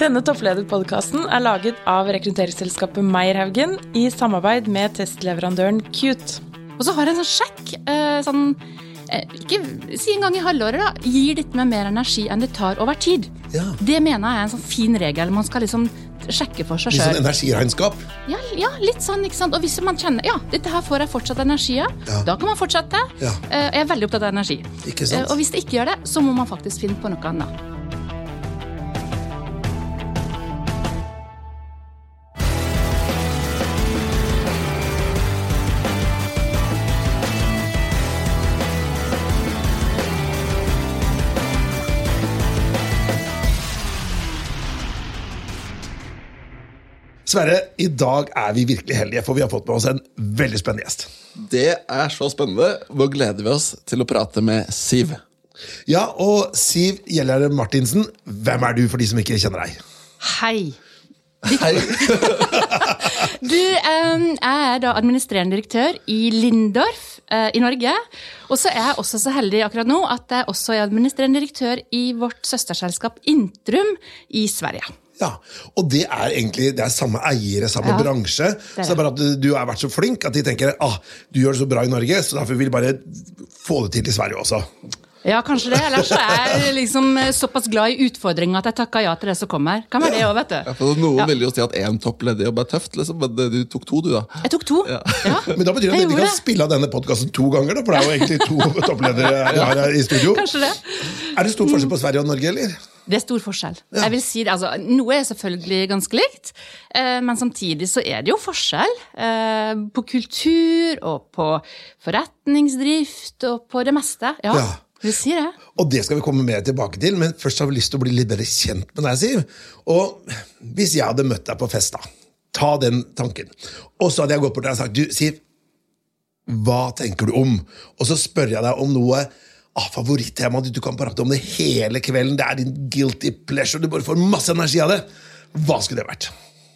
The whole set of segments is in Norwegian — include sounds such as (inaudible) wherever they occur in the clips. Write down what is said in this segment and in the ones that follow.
Denne topplederpodkasten er laget av rekrutteringsselskapet Meierhaugen i samarbeid med testleverandøren Cute. Og så har jeg en sånn sjekk. Eh, sånn, eh, ikke si en gang i halvåret, da. Gir dette meg mer energi enn det tar over tid. Ja. Det mener jeg er en sånn fin regel. Man skal liksom sjekke for seg Litt sånn energiregnskap. Ja, ja, litt sånn, ikke sant. Og hvis man kjenner ja, dette her får jeg fortsatt energi av, Ja. da kan man fortsette. Ja. Eh, Jeg er veldig opptatt av energi. Ikke sant? Og hvis det ikke gjør det, så må man faktisk finne på noe annet. Sverre, i dag er vi virkelig heldige, for vi har fått med oss en veldig spennende gjest. Det er så spennende. Nå gleder vi oss til å prate med Siv. Ja, og Siv Gjellere Martinsen, hvem er du for de som ikke kjenner deg? Hei. Hei. (laughs) Du, um, jeg er da administrerende direktør i Lindorf uh, i Norge. Og så er jeg også så heldig akkurat nå at jeg også er administrerende direktør i vårt søsterselskap Intrum i Sverige. Ja, Og det er egentlig det er samme eiere, samme Ja, bransje. er Så det er bare at du, du har vært så flink at de tenker ah, du gjør det så bra i Norge, så derfor vil vi bare få det til i Sverige også. Ja, kanskje det. Ellers så er jeg liksom eh, såpass glad i utfordringa at jeg takker ja til det som kommer. Kan være det òg, vet Ja, du. for Noen Ja. vil jo si at én topplederjobb er tøft, liksom, men du tok to, du, da. Jeg tok to. Ja. Ja. (laughs) Men da betyr det at vi kan det. spille av denne podkasten to ganger, da, for det er jo egentlig to (laughs) toppledere har her i studio. Kanskje det. Er det stor forskjell på Sverige og Norge, eller? Det er stor forskjell. Jeg vil si det, altså, Noe er selvfølgelig ganske likt, eh, men samtidig så er det jo forskjell eh, på kultur og på forretningsdrift og på det meste. Ja, Ja. vil si det. Og det skal vi komme mer tilbake til, men først har vi lyst til å bli litt bedre kjent med deg, Siv. Og hvis jeg hadde møtt deg på fest, da, ta den tanken, og så hadde jeg gått bort til deg og sagt du, Siv, hva tenker du om? Og så spør jeg deg om noe ah, favorittema, du kan prate om det hele kvelden, det er din guilty pleasure, du bare får masse energi av det. Hva skulle det vært?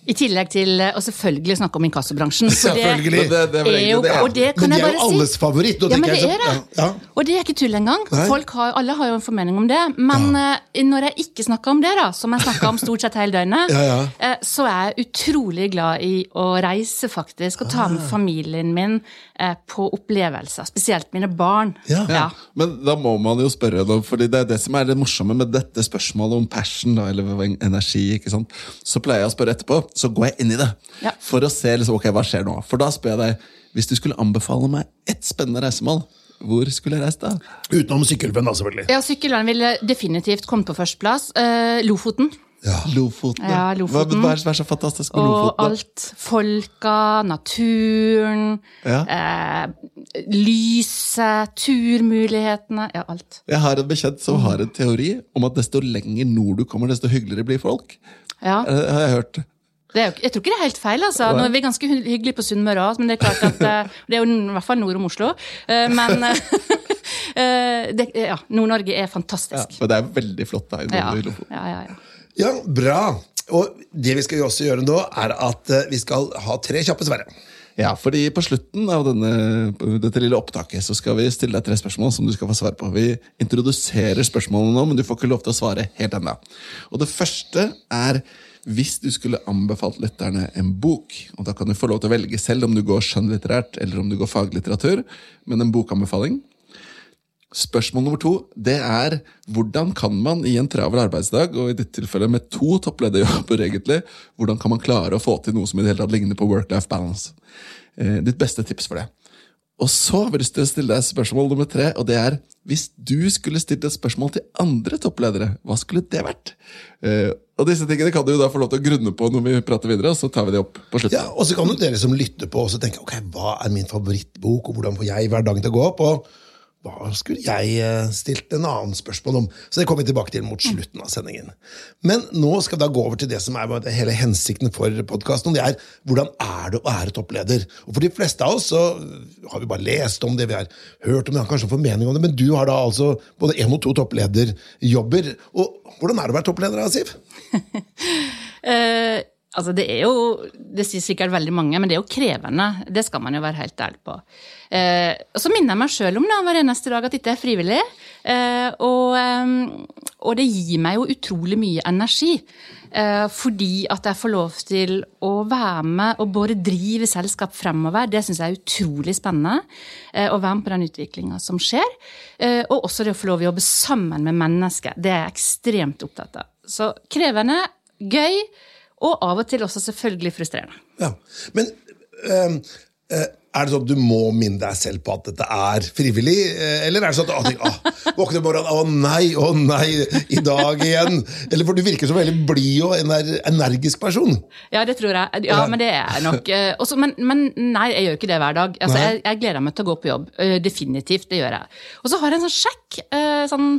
I tillegg til eh, å selvfølgelig snakke om inkassobransjen. for det Selvfølgelig. Men det, det er er jo, det. og det kan Men det er jo alles si. alles favoritt. og Ja, men det er det. Ja. Og det er ikke tull engang. Har, alle har jo en formening om det. Men ja. når jeg ikke snakker om det, da, som jeg snakker om stort sett hele døgnet, (laughs) Ja, ja. eh, så er jeg utrolig glad i å reise, faktisk. Og ta med Ah. familien min eh, på opplevelser. Spesielt mine barn. Ja. Ja. Men da må man jo spørre, da, fordi det er det som er det morsomme med dette spørsmålet om passion, da, eller energi. ikke sant? Så pleier jeg å spørre etterpå, så går jeg inn i det. Ja. For å se liksom, ok, hva skjer nå. For da spør jeg deg, hvis du skulle anbefale meg ett spennende reisemål, hvor skulle jeg reist da? Utenom sykkelvenn, da, selvfølgelig. Ja, sykkelvenn ville definitivt kommet på førsteplass. Eh, Lofoten. Lofoten. Ja, Lofoten. Hva, hva, er, er så fantastisk med Lofoten? Og alt. Folka, naturen, Ja. eh, lyset, turmulighetene. Ja, alt. Jeg har en bekjent som har en teori om at desto lenger nord du kommer, desto hyggeligere blir folk. Ja. Eh, har jeg hørt. Det er jo, jeg tror ikke det er helt feil. altså. Nå er vi ganske hyggelige på Sunnmøre òg, men det er klart at eh, (laughs) det er jo i hvert fall nord om Oslo. Eh, Men eh, (laughs) det, ja, Nord-Norge er fantastisk. Ja, og det er veldig flott da Ja, ja, ja, ja. Ja, bra. Og det vi skal også gjøre nå, er at vi skal ha tre kjappe Sverre. Ja, fordi på slutten av denne, dette lille opptaket så skal vi stille deg tre spørsmål som du skal få svar på. Vi introduserer spørsmålene nå, men du får ikke lov til å svare helt ennå. Og det første er hvis du skulle anbefalt lytterne en bok, og da kan du få lov til å velge selv om du går skjønnlitterært eller om du går faglitteratur, men en bokanbefaling. Spørsmål nummer to det er hvordan kan man i en travel arbeidsdag, og i dette tilfellet med to topplederjobber, egentlig, hvordan kan man klare å få til noe som i det hele tatt ligner på work-life balance? Eh, ditt beste tips for det. Og så har vi stille deg spørsmål nummer tre, og det er hvis du skulle stilt et spørsmål til andre toppledere, hva skulle det vært? Uh, og disse tingene kan du da få lov til å grunne på når vi prater videre, og så tar vi det opp på slutten. Ja, Og så kan dere som lytter på, også tenke ok, hva er min favorittbok, og hvordan får jeg hverdagen til å gå opp? og hva skulle jeg eh, stilt en annen spørsmål om? Så det kommer vi tilbake til mot slutten av sendingen. Men nå skal vi da gå over til det som er hele hensikten for podkasten. Det er hvordan er det å være toppleder? Og For de fleste av oss så har vi bare lest om det, vi har hørt om det, har kanskje en formening om det, men du har da altså både én og to topplederjobber. Og hvordan er det å være toppleder, Siv? (laughs) (laughs) Eh, Altså, det er jo Det sier sikkert veldig mange, men det er jo krevende. Det skal man jo være helt ærlig på. Eh, og så minner jeg meg sjøl om da, hver eneste dag at dette er frivillig. Eh, og, eh, og det gir meg jo utrolig mye energi. Eh, fordi at jeg får lov til å være med og bare drive selskap fremover. Det syns jeg er utrolig spennende. Eh, å være med på den utviklinga som skjer. Eh, og også det å få lov til å jobbe sammen med mennesker. Det er jeg ekstremt opptatt av. Så krevende, gøy. Og av og til også selvfølgelig frustrerende. Ja. Men øh, er det sånn at du må minne deg selv på at dette er frivillig? Eh, Eller er det sånn at du ah, våkner om morgenen, å nei, å nei, i dag igjen? Eller for du virker som en veldig blid og energisk person. Ja, det tror jeg. Ja, men det er jeg nok. Også, men, men nei, jeg gjør ikke det hver dag. Altså, jeg, jeg gleder meg til å gå på jobb. Definitivt, det gjør jeg. Og så har jeg en sånn sjekk. Sånn,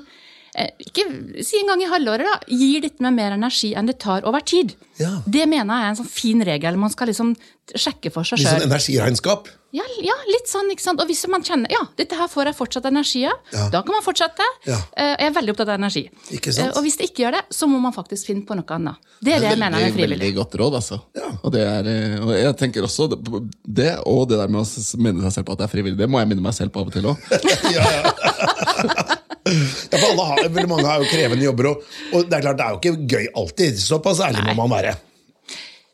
ikke si en gang i halvåret, da. Gir dette med mer energi enn det tar over tid. Ja. Det mener jeg er en sånn fin regel. Man skal liksom sjekke for seg Litt sånn energiregnskap. Ja, ja, litt sånn, ikke sant? Og hvis man kjenner ja, dette her får jeg fortsatt energi av, Ja. da kan man fortsette. Ja. Eh, Jeg er veldig opptatt av energi. Ikke sant? Eh, Og hvis det ikke gjør det, så må man faktisk finne på noe annet. Det er det jeg mener er frivillig. veldig godt råd, altså. Ja. Og, det er, eh, og jeg tenker også det- det, og det der med å minne seg selv på at det er frivillig, det må jeg minne meg selv på av og til òg. (laughs) (laughs) ja, ja. Ja, for alle har, veldig mange har jo krevende jobber, og, og det er klart, det er jo ikke gøy alltid. Såpass ærlig må man være.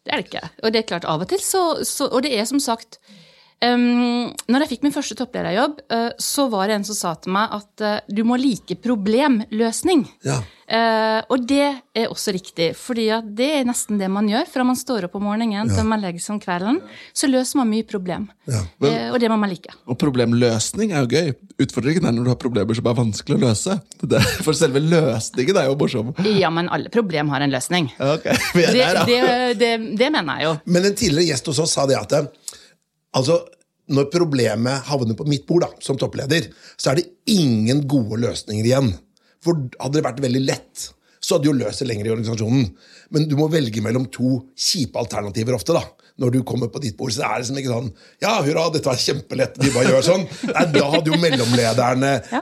Det er det ikke. Og det er klart, av og til så, så Og det er som sagt um, Når jeg fikk min første topplederjobb, uh, så var det en som sa til meg at uh, du må like problemløsning. Ja. Uh, og det er også riktig, fordi det er nesten det man gjør. Fra man står opp om morgenen til man legger seg om kvelden, så løser man mye problem. Ja. Uh, og det må man like. Og problemløsning er jo gøy. Utfordringen er når du har problemer som er vanskelig å løse. Det for selve løsningen er jo morsom. Ja, men alle problem har en løsning. Okay. (laughs) Det, det, det, mener jeg jo. Men en tidligere gjest hos oss sa det at eh, altså, når problemet havner på mitt bord da, som toppleder, så er det ingen gode løsninger igjen. For hadde det vært veldig lett, så hadde du jo løst det lenger i organisasjonen. Men du må velge mellom to kjipe alternativer ofte. da. Når du kommer på ditt bord, så er det liksom ikke sånn Ja, hurra, dette var kjempelett, vi bare gjør sånn. Nei, da hadde jo mellomlederne Ja.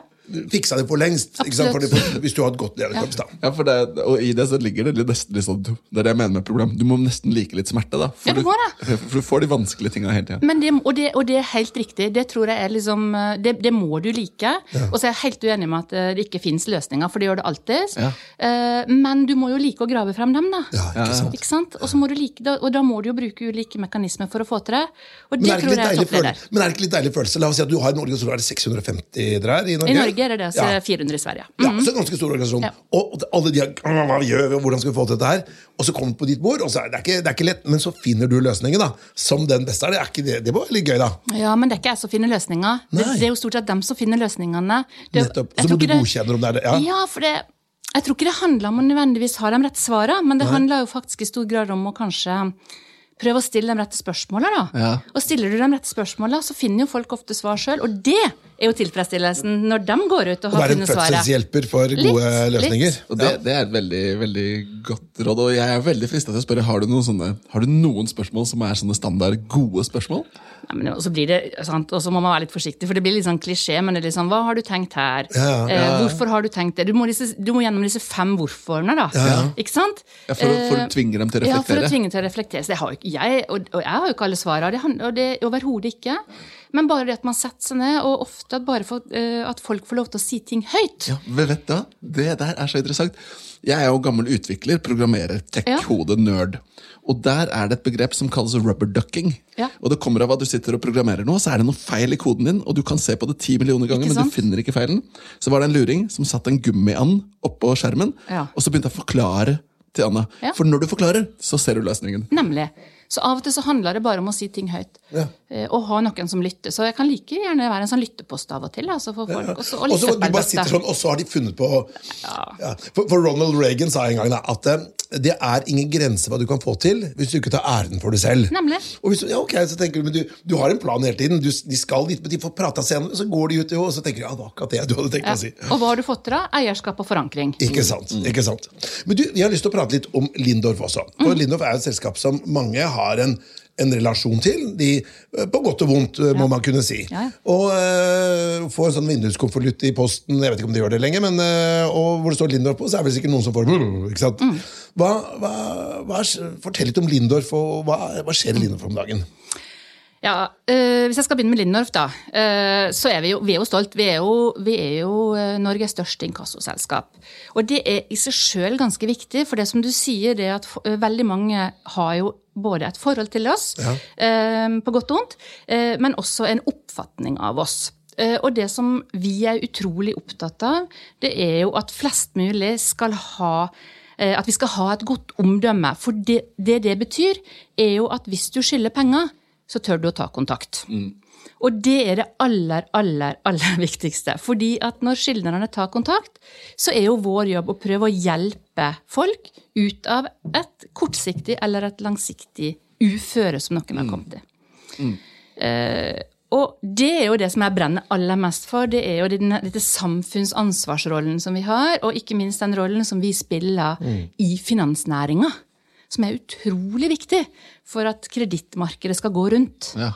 Fiksa det for lengst. Ikke sant? Absolutt. Fordi, hvis du har et godt lederkorps, da. Ja, for det, og I det så ligger det nesten litt sånn Det er det jeg mener med problem. Du må nesten like litt smerte. da For, Ja, du for du får de vanskelige tinga hele tida. Og, det, og det er helt riktig. Det tror jeg er liksom Det, det må du like. Og så er jeg helt uenig med at eh, det ikke fins løsninger, for det gjør det alltid. Ja. Eh, Men du må jo like å grave frem dem, da. Ja, ikke sant? Ikke sant? Og, så må du like, da- og da må du jo bruke ulike mekanismer for å få til det. Og Men det er, det tror jeg er deilig toppleder. men er det ikke litt deilig følelse? La oss si at du har en organisasjon, er det 650 dere er i Norge? I Norge er det det, er 400 i Sverige. Ja, så en ganske stor organisasjon. Ja. Og, alle de Hva gjør vi, og hvordan skal vi få til dette her? Og så kommer det på ditt bord, og så er det, ikke, det er ikke lett, men så finner du løsningen, da. Som den beste er. Det, er ikke det, det var litt gøy, da. Ja, men det er ikke jeg som finner løsninger. Det, det er jo stort sett dem som finner løsningene. Det, Nettopp. Så må du godkjenne om det er det. Ja. Ja, for det, jeg tror ikke det handler om å nødvendigvis ha de rette svarene, men det handler jo faktisk i stor grad om å kanskje prøve å stille de rette spørsmåla. da. Ja. Og stiller du de rette spørsmåla, så finner jo folk ofte svar sjøl, og det er jo tilfredsstillelsen når de går ut og har være en fødselshjelper for gode litt. løsninger. Og det, det er et veldig veldig godt råd. Og jeg er veldig frista til å spørre har du, noen sånne, har du noen spørsmål som er sånne standard gode spørsmål. Ja, men, og så blir det, sant, og så må man være litt forsiktig, for det blir litt sånn klisjé. Men det er litt sånn, hva har du tenkt her? Ja, Eh, hvorfor har du tenkt det? Du må, disse, du må gjennom disse fem hvorforene, da. Ikke sant? Ja, for, å- for å Eh, tvinge dem til å reflektere. Ja, for å tvinge dem til å reflektere. Så jeg, har jo jeg, og, og jeg har jo ikke alle svarene, det, og det overhodet ikke. Men bare det at man setter seg ned, og ofte at, bare for, eh, at folk får lov til å si ting høyt. Ja, men vet du hva? Det der er så interessant. Jeg er jo gammel utvikler, programmerer, tech-hode, nerd. Og der er det et begrep som kalles rubber ducking. Ja. Og det kommer av at du sitter og programmerer noe, så er det noe feil i koden din, og du kan se på det ti millioner ganger, men du finner ikke feilen. Så var det en luring som satte en gummiand oppå skjermen, Ja. og så begynte jeg å forklare til Anna. Ja. For når du forklarer, så ser du løsningen. Nemlig. Så av og til så handler det bare om å si ting høyt. Ja. Eh, Og ha noen som lytter. Så jeg kan like gjerne være en sånn lyttepost av og til. Altså for folk. Og så- og Og så du bare sitter sånn, og så har de funnet på ja. for, for Ronald Reagan sa en gang da, at eh, det er ingen grense hva du kan få til hvis du ikke tar æren for det selv. Nemlig. Og hvis ja, ok, så tenker du, men du, du har en plan hele tiden. Du, de skal dit, men de får prata senere, så går de ut, og så tenker de ja, det var akkurat det du hadde tenkt Ja. å si. Og hva har du fått til da? Eierskap og forankring. Ikke sant. ikke sant. Men du, Vi har lyst til å prate litt om Lindorf også. For Lindorf er et selskap som mange har en, en relasjon til. De, eh, på godt og vondt, eh, må man kunne si. Ja. Og uh, få en sånn vinduskonvolutt i posten, jeg vet ikke om de gjør det lenger, men, uh, og hvor det står Lindorf på, så er det vel sikkert noen som får ikke sant? Mm. Hva, hva, hva, er- Fortell litt om Lindorf, og hva, hva skjer i Lindorf om dagen? Ja, øh, Hvis jeg skal begynne med Lindorf, da, øh, så er vi jo, vi er jo stolt. Vi er jo, vi er jo øh, Norges største inkassoselskap. Og det er i seg sjøl ganske viktig, for det som du sier, det er at veldig mange har jo både et forhold til oss, øh, på godt og vondt, men også en oppfatning av oss. Og det som vi er utrolig opptatt av, det er jo at flest mulig skal ha At vi skal ha et godt omdømme. For det det, det betyr, er jo at hvis du skylder penger, så tør du å ta kontakt. Og det er det aller, aller, aller (laughs) viktigste. Fordi at når skyldnerne tar kontakt, så er jo vår jobb å prøve å hjelpe folk ut av et kortsiktig eller et langsiktig uføre som noen har kommet til. Uh, og det er jo det som jeg brenner aller mest for. Det er jo denne, dette samfunnsansvarsrollen som vi har, og ikke minst den rollen som vi spiller i finansnæringa. Som er utrolig viktig for at kredittmarkedet skal gå rundt. Ja.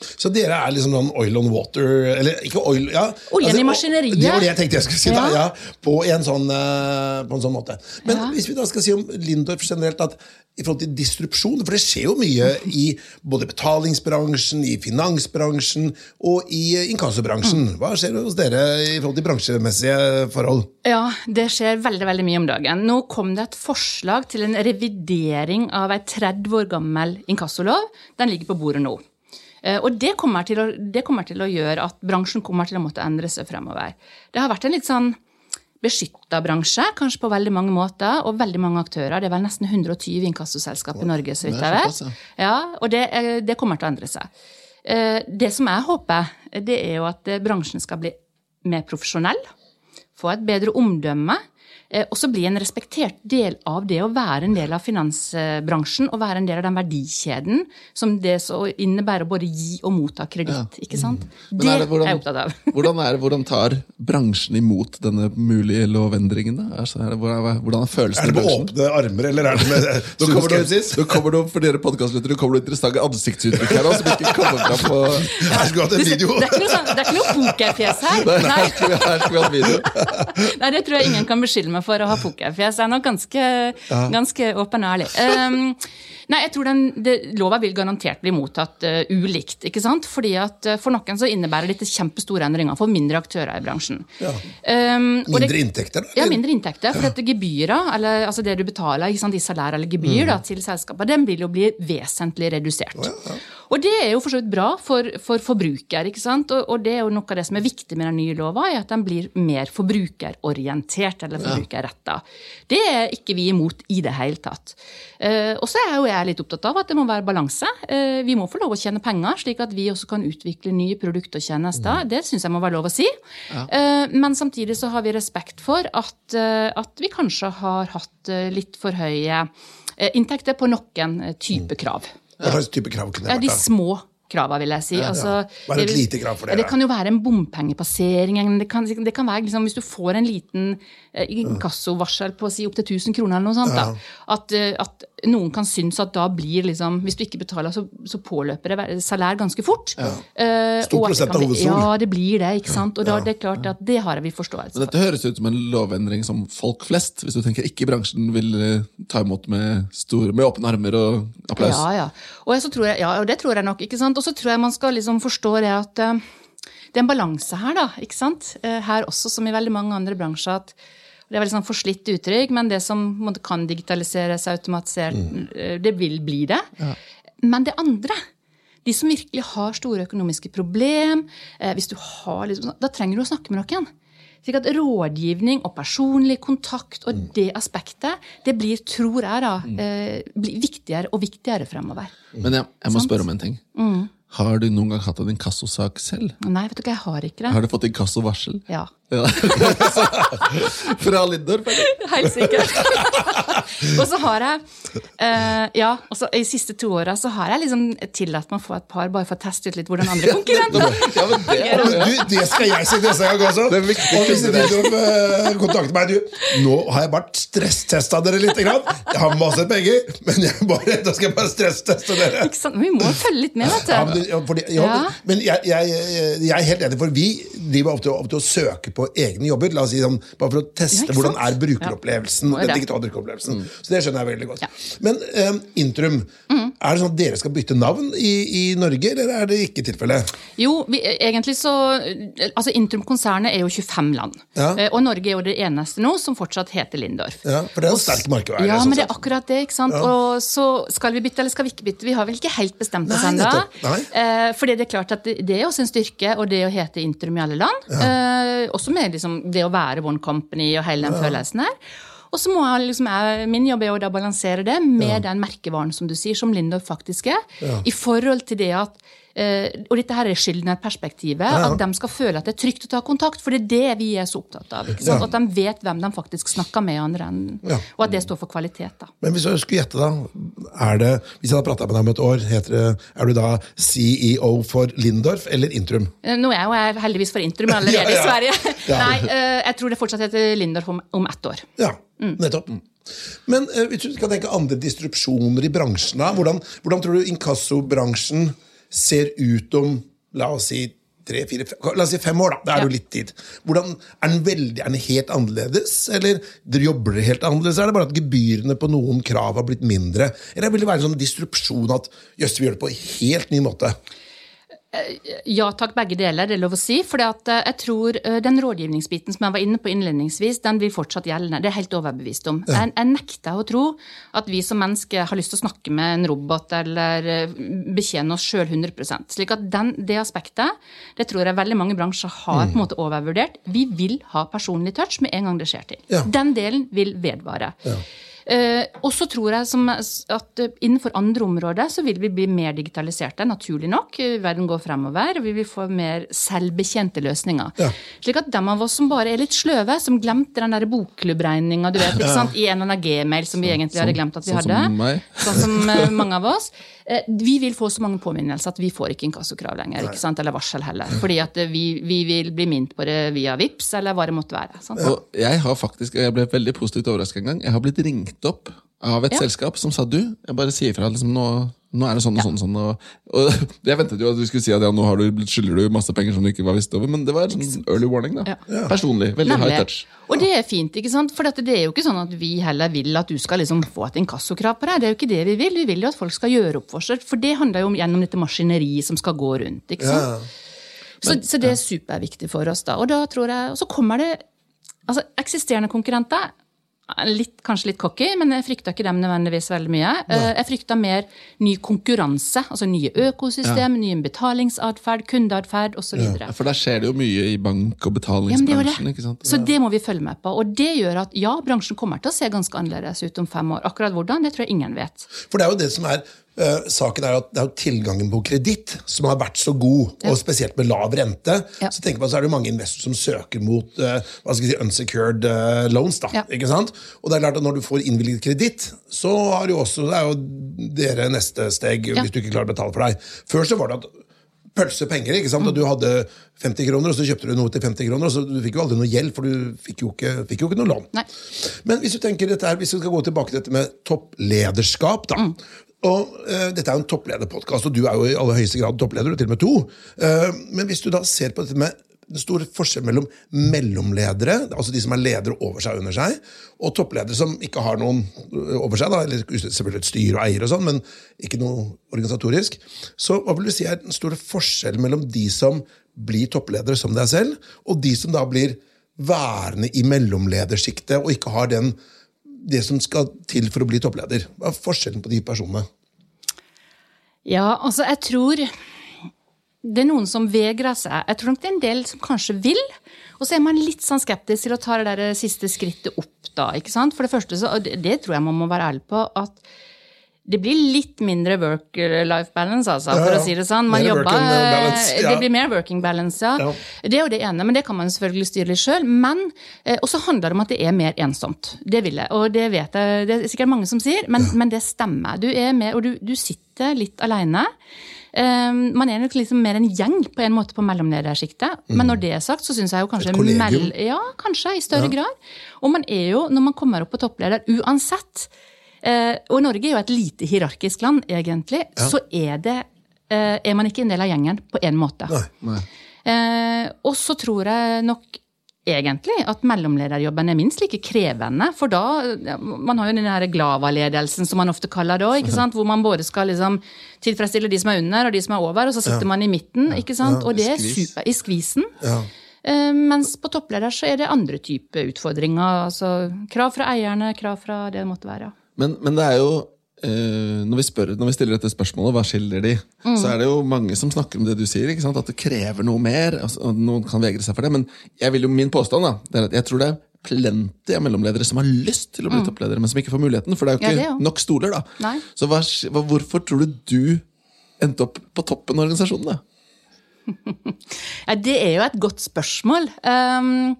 Så dere er liksom sånn oil on water Eller ikke oil ja, Oljen i maskineriet. Det var det jeg tenkte jeg skulle si. da, Ja. ja, på, en sånn, eh, på en sånn måte. Men hvis vi da skal si om Lindorf generelt at i forhold til distrupsjon, for det skjer jo mye i både betalingsbransjen, i finansbransjen og i inkassobransjen. Hva skjer hos dere i forhold til bransjemessige forhold? Ja, det skjer veldig veldig mye om dagen. Nå kom det et forslag til en revidering av ei 30 år gammel inkassolov. Den ligger på bordet nå. Eh, Og det kommer, til å, det kommer til å gjøre at bransjen kommer til å måtte endre seg fremover. Det har vært en litt sånn beskytta bransje, kanskje på veldig mange måter, og veldig mange aktører. Det er vel nesten 120 inkassoselskap i Norge, så vidt jeg vet. Ja, og det, eh, det kommer til å endre seg. Eh, Det som jeg håper, det er jo at bransjen skal bli mer profesjonell få et bedre omdømme, eh, og bli en respektert del av det å være en del av finansbransjen og være en del av den verdikjeden som det så innebærer å både gi og motta kreditt. ikke sant? Men Det er er, det hvordan- jeg opptatt av. (laughs) Hvordan, er, det- hvordan tar bransjen imot denne mulige lovendringen? da? Altså, er det, hvordan, hvordan er følelsen Er det med åpne armer, eller er det med (laughs) Nå kommer, det, nå kommer det, for dere podkastlyttere kommer det interessante ansiktsuttrykk her nå, som ikke kommer fram på (laughs) Her skulle hatt en Det, video! det er ikke noe, sånn, det er ikke noe pokerfjes her. Nei, Nei. Nei, det tror jeg ingen kan beskylde meg for å ha pokerfjes. Jeg er nok ganske, ganske åpen og ærlig. Um, nei, jeg tror den, det, Lova vil garantert bli mottatt uh, ulikt. ikke sant? Fordi at uh, For noen så innebærer dette kjempestore endringer for mindre aktører i bransjen. Ja. Um, mindre det- inntekter, da? Ja, mindre inntekter. For dette gebyret, eller altså det du betaler i salær eller gebyr Mm. da, til selskapet, den vil jo bli vesentlig redusert. Og det er jo for så vidt bra for, for forbruker. ikke sant? Og, og det er jo noe av det som er viktig med den nye lova, er at den blir mer forbrukerorientert eller forbrukerretta. Det er ikke vi imot i det hele tatt. Eh, og så er jo jeg litt opptatt av at det må være balanse. Eh, vi må få lov å tjene penger, slik at vi også kan utvikle nye produkter og tjenester. Det syns jeg må være lov å si. Eh, men samtidig så har vi respekt for at, at vi kanskje har hatt litt for høye inntekter på noen type krav. Hva slags type krav kunne det de Ja, de små krava, vil jeg si. Altså, Hva er et lite krav for dere? Det kan jo være en bompengepassering. Det kan, det kan være liksom, hvis du får en liten eh, inkassovarsel på si opptil 1000 kroner eller noe sånt. Da, at, eh, at noen kan synes at da blir liksom Hvis du ikke betaler, så, så påløper det salær ganske fort. Ja. Stor at det prosent av bli- Ja, det blir det. ikke sant? Og da det er klart at det har vi forståelse for. dette høres ut som en lovendring som folk flest, hvis du tenker ikke bransjen, vil eh, ta imot med, store, med åpne armer og applaus. Ja, ja. Og, jeg så tror jeg, ja, og det tror jeg nok. ikke sant? Og så tror jeg man skal liksom forstå det at eh, det er en balanse her, da. ikke sant? Eh, her også, som i veldig mange andre bransjer. at det er veldig sånn forslitt uttrykk, men det som kan digitaliseres, automatisert, mm. det vil bli det. Men det andre de som virkelig har store økonomiske problem, eh, hvis du har liksom, da trenger du å snakke med noen. Slik at Rådgivning og personlig kontakt og det aspektet det blir, tror jeg, da, eh, blir viktigere og viktigere fremover. Men jeg, jeg må spørre om en ting. Har du noen gang hatt en inkassosak selv? Nei, vet du hva, jeg har ikke det. Har du fått inkassovarsel? Ja, Ja. (laughs) Fra Lindorf? eller? Helt sikkert. Og så har jeg uh, Ja, og så i de siste to åra så har jeg liksom tillatt meg å få et par bare for å teste ut litt hvordan andre konkurrenter Ja, men det er Men Du, det skal jeg si neste gang også. Det er viktig og hvis du uh, kontakter meg du, Nå har jeg bare stresstesta dere litt. Grann. Jeg har masse penger, men jeg bare, da skal jeg bare stressteste dere. Ikke sant? Vi må følge litt med, vet du. Ja, men, fordi, ja, Ja. men jeg, jeg, jeg er helt enig, for vi driver ofte, ofte og søker på egne jobber. La oss si sånn, Bare for å teste ja, hvordan er brukeropplevelsen. Ja. den digitale brukeropplevelsen. Så det skjønner jeg veldig godt. Ja. Men um, Intrum, er det sånn at dere skal bytte navn i, i Norge, eller er det ikke tilfellet? Jo, vi, egentlig så Altså, Intrum-konsernet er jo 25 land. Eh, Og Norge er jo det eneste nå som fortsatt heter Lindorf. Ja, for det er en sterk markedvare, Ja, sånn men det er akkurat det. ikke sant? Og så skal vi bytte eller skal vi ikke bytte? Vi har vel ikke helt bestemt oss ennå. Eh, fordi det er klart at det, det er også en styrke, og det å hete Intrum i alle land. Eh, også med liksom, det å være One Company og hele den følelsen her. Og så må jeg liksom, jeg, Min jobb er å balansere det med den merkevaren som du sier, som Lindorf faktisk er. I forhold til det at Og dette her er skyldnerperspektivet. At de skal føle at det er trygt å ta kontakt. For det er det vi er så opptatt av. Ja. At de vet hvem de faktisk snakker med, andre enn, Ja. og at det står for kvalitet. da. Men hvis jeg skulle gjette, da er det, Hvis jeg hadde prata med deg om et år, heter det, er du da CEO for Lindorf eller Intrum? Eh, Nå er jeg jo heldigvis for Intrum allerede (laughs) Ja, ja. i Sverige. Nei, eh, jeg tror det fortsatt heter Lindorf om, om ett år. Ja, nettopp. Men eh, hvis du skal tenke andre distrupsjoner i bransjen, da, hvordan, hvordan tror du inkassobransjen ser ut om la oss si tre, fire, fem, la oss si fem år? da, Det er Ja. jo litt tid. Hvordan, er, den veldig, er den helt annerledes, eller dere jobber dere helt annerledes? Er det bare at gebyrene på noen krav har blitt mindre? Eller vil det være en sånn distrupsjon at jøss, vi gjør det på en helt ny måte? Ja takk, begge deler, det er lov å si. For jeg tror eh, den rådgivningsbiten som jeg var inne på innledningsvis, den blir fortsatt gjeldende. Det er jeg helt overbevist om. Jeg, jeg nekter å tro at vi som mennesker har lyst til å snakke med en robot eller eh, betjene oss sjøl 100 Slik at den, det aspektet, det tror jeg veldig mange bransjer har på en måte overvurdert. Vi vil ha personlig touch med en gang det skjer til. Ja. Den delen vil vedvare. Eh, og så tror jeg som, at eh, innenfor andre områder så vil vi bli mer digitaliserte, naturlig nok. Eh, Verden går fremover, og vi vil få mer selvbetjente løsninger. Ja. Slik at de av oss som bare er litt sløve, som glemte den der bokklubbregninga (laughs) i en eller annen gmail som vi egentlig hadde glemt at vi sånn som hadde, meg. sånn som eh, mange av oss, eh, vi vil få så mange påminnelser at vi får ikke inkassokrav lenger, ikke sant, eller varsel heller. Fordi at eh, vi, vi vil bli minnet på det via VIPS eller hva det måtte være. Sant? Og jeg har faktisk, jeg ble veldig positivt overrasket en gang. Jeg har blitt ringt opp av et Ja. selskap som sa du, jeg bare sier fra liksom, nå, nå er det sånn og sånn. og sånn og, og (laughs) Jeg ventet jo at du skulle si at ja, nå har du, skylder du masse penger som du ikke var visst over, men det var en sånn early warning. da. Ja. Personlig. Veldig Nemlig. high touch. Og det er fint, ikke sant? for det er jo ikke sånn at vi heller vil at du skal liksom få et inkassokrav på deg. Det er jo ikke det vi vil. Vi vil jo at folk skal gjøre opp for seg. For det handler jo om gjennom dette maskineriet som skal gå rundt. ikke sant? Så, så det er superviktig for oss, da. Og da tror jeg, og så kommer det altså eksisterende konkurrenter. Litt, kanskje litt cocky, men jeg frykter ikke dem nødvendigvis veldig mye. Ja. Jeg frykter mer ny konkurranse, altså nye økosystem, ny betalingsatferd, kundeatferd osv. Ja, For der skjer det jo mye i bank- og Ja, det betalingsbransjen. det. Så det må vi følge med på. Og det gjør at ja, bransjen kommer til å se ganske annerledes ut om fem år. Akkurat hvordan, det tror jeg ingen vet. For det er jo det som er eh, Saken er at det er tilgangen på kreditt som har vært så god, og spesielt med lav rente. Ja. Så tenker man så er det mange investorer som søker mot uh, hva skal si, unsecured uh, loans. da, Ja. ikke sant? Og det er klart at Når du får innvilget kreditt, så har jo også, det er jo dere neste steg Ja. hvis du ikke klarer å betale for deg. Før så var det at pølse penger. ikke sant? At du hadde 50 kroner, og så kjøpte du noe til 50 kroner, og så du fikk jo aldri noe gjeld, for du fikk jo ikke, fikk jo ikke noe lån. Nei. Men hvis du tenker dette her, hvis vi skal gå tilbake til dette med topplederskap da, og uh, Dette er jo en topplederpodkast, og du er jo i aller høyeste grad toppleder, og til og med to. Uh, men hvis du da ser på dette med den store forskjellen mellom mellomledere, altså de som er ledere over seg og under seg, og toppledere som ikke har noen over seg, da, eller selvfølgelig et styre og eier og sånn, men ikke noe organisatorisk. Så hva vil du si er den store forskjellen mellom de som blir toppledere som deg selv, og de som da blir værende i mellomledersjiktet og ikke har den, det som skal til for å bli toppleder? Hva er forskjellen på de personene? Ja, altså, jeg tror det er noen som vegrer seg. Jeg tror nok det er en del som kanskje vil. Og så er man litt sånn skeptisk til å ta det der siste skrittet opp, da. ikke sant? For det første, så, og det, tror jeg man må være ærlig på, at det blir litt mindre work-life balance, altså, for Ja, ja. å si det sånn. Man jobber, balance, ja. Det blir mer working balance, ja. Ja. Det er jo det ene, men det kan man selvfølgelig styre litt sjøl. Men eh, også handler det om at det er mer ensomt. Det vil jeg, og det vet jeg. Det er sikkert mange som sier, men, men det stemmer. Du er med, og du, du sitter litt aleine. Um, man er nok liksom mer en gjeng på en måte på mellomledersjiktet. Men når det er sagt, så syns jeg jo kanskje mell- Ja, kanskje, i større grad. Og man er jo, når man kommer opp på toppleder, uansett eh, Og Norge er jo et lite hierarkisk land, egentlig. Så er det eh, er man ikke en del av gjengen på en måte. Nei. Eh, og så tror jeg nok egentlig at mellomlederjobben er minst like krevende. For da Man har jo den her Glava-ledelsen, som man ofte kaller det òg. Hvor man både skal liksom tilfredsstille de som er under, og de som er over, og så sitter man i midten. ikke sant? Og det er super, i skvisen. Ja. Eh, mens på toppleder så er det andre typer utfordringer. altså Krav fra eierne, krav fra det det måtte være. Men, men det er jo eh, når, vi spør, når vi stiller dette spørsmålet, hva skiller de? Så er det jo mange som snakker om det du sier, at det krever noe mer. Altså, og noen kan vegre seg for det, men jeg vil jo, min påstand da, det er at jeg tror det er plenty av mellomledere som har lyst til å bli toppledere, men som ikke får muligheten. For det er jo ikke ja, jo. nok stoler. da. Nei. Så hva, hvorfor tror du du endte opp på toppen av organisasjonen? da? (laughs) Ja, det er jo et godt spørsmål. Um,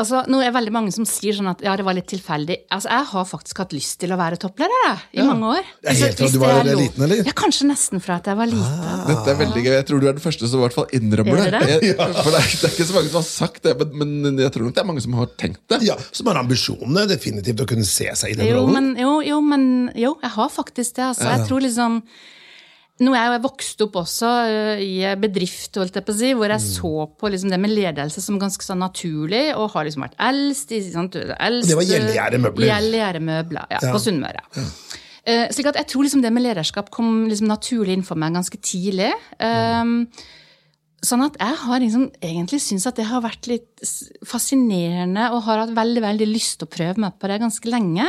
altså, nå er det veldig mange som sier sånn at ja, det var litt tilfeldig. Altså, Jeg har faktisk hatt lyst til å være toppleder jeg, i mange år. Er helt Altså, fra du var liten, eller? Ja, Kanskje nesten fra at jeg var liten. Dette er veldig gøy. Jeg tror du er den første som i hvert fall innrømmer Er det. det Jeg, for det er, det er ikke så mange som har sagt det, men, men jeg tror nok det er mange som har tenkt det. Ja, Som har ambisjonene definitivt å kunne se seg i den Jo, rollen. men, jo, jo, men jo, jeg har faktisk det. Altså. Jeg tror liksom nå er jeg jo vokst opp også i bedrift jeg hvor jeg Mm. så på liksom det med ledelse som ganske sånn naturlig, og har liksom vært eldst. i- Sant? eldst det var Gjellegjerdemøbler. Gjellegjerdemøbler, ja, Ja. på Sunnmøre. Eh, slik at jeg tror liksom det med lederskap kom liksom naturlig inn for meg ganske tidlig. Um, Sånn at jeg har liksom egentlig syntes at det har vært litt fascinerende, og har hatt veldig veldig lyst til å prøve meg på det ganske lenge.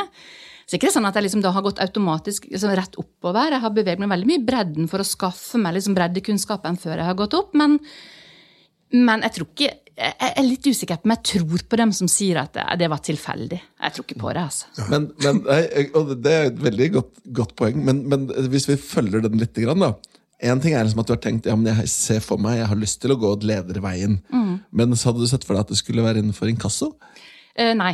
Så ikke det er sånn at jeg liksom da har gått automatisk liksom rett oppover. Jeg har beveget meg veldig mye i bredden for å skaffe meg liksom breddekunnskapen før jeg har gått opp. Men, men jeg tror ikke Jeg er litt usikker på om jeg tror på dem som sier at det, det var tilfeldig. Jeg tror ikke på det, altså. Men, men og det er et veldig godt, godt poeng, men, men hvis vi følger den litt, da. En ting er liksom at du har tenkt ja, men jeg ser for meg, jeg har lyst til å gå lederveien. Men så hadde du sett for deg at det skulle være innenfor inkasso? Eh, nei.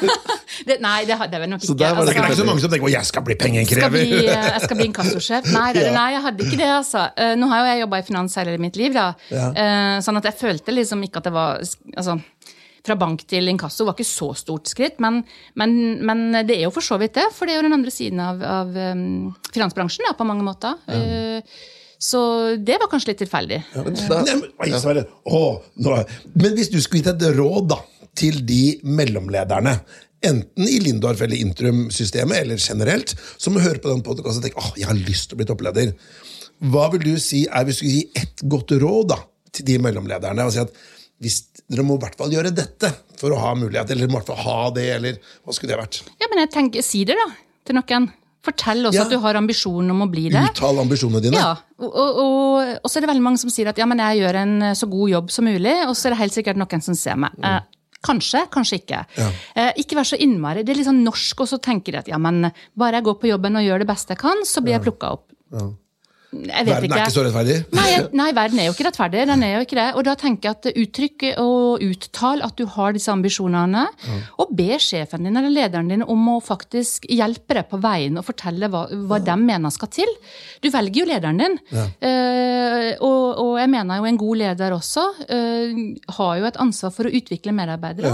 (laughs) det, nei, det hadde jeg nok ikke. Så der var det Det er ikke altså. så mange som tenker at jeg skal bli skal pengeinnkrever. bli, eh, jeg skal bli inkassosjef. Nei, det, nei, jeg hadde ikke det, altså. Uh, Nå har jo jeg jobba i finans hele mitt liv, da. Ja. Uh, Sånn at jeg følte liksom ikke at det var Altså, fra bank til inkasso var ikke så stort skritt, men, men, men det er jo for så vidt det. For det er jo den andre siden av, av um, finansbransjen, da, på mange måter. Ja. Så det var kanskje litt tilfeldig. Men da, Nei, men, Sverre. Nå. Men hvis du skulle gitt et råd da, til de mellomlederne, enten i Lindorf eller Intrum-systemet, eller generelt, som hører på den podkasten og tenker åh, jeg har lyst til å bli toppleder, hva vil du si er hvis du skulle gi ett godt råd da, til de mellomlederne? og si at hvis Dere må i hvert fall gjøre dette for å ha mulighet, eller i hvert fall ha det, eller hva skulle det vært? Ja, men jeg tenker, si det, da, til noen. Fortell også Ja. at du har ambisjonen om å bli det. Uttal ambisjonene dine. Ja, og, og, og, og så er det veldig mange som sier at ja, men jeg gjør en så god jobb som mulig, og så er det helt sikkert noen som ser meg. Eh, kanskje, kanskje ikke. Ja. Eh, ikke vær så innmari. Det er litt sånn norsk, og så tenker de at ja, men bare jeg går på jobben og gjør det beste jeg kan, så blir jeg plukka opp. Jeg Verden er ikke så rettferdig. Nei, nei, verden er jo ikke rettferdig. Den er jo ikke det. Og da tenker jeg at uttrykk og uttal at du har disse ambisjonene, og be sjefen din eller lederen din om å faktisk hjelpe deg på veien og fortelle hva, hva de mener skal til. Du velger jo lederen din. Eh, og, og jeg mener jo en god leder også uh, har jo et ansvar for å utvikle medarbeidere.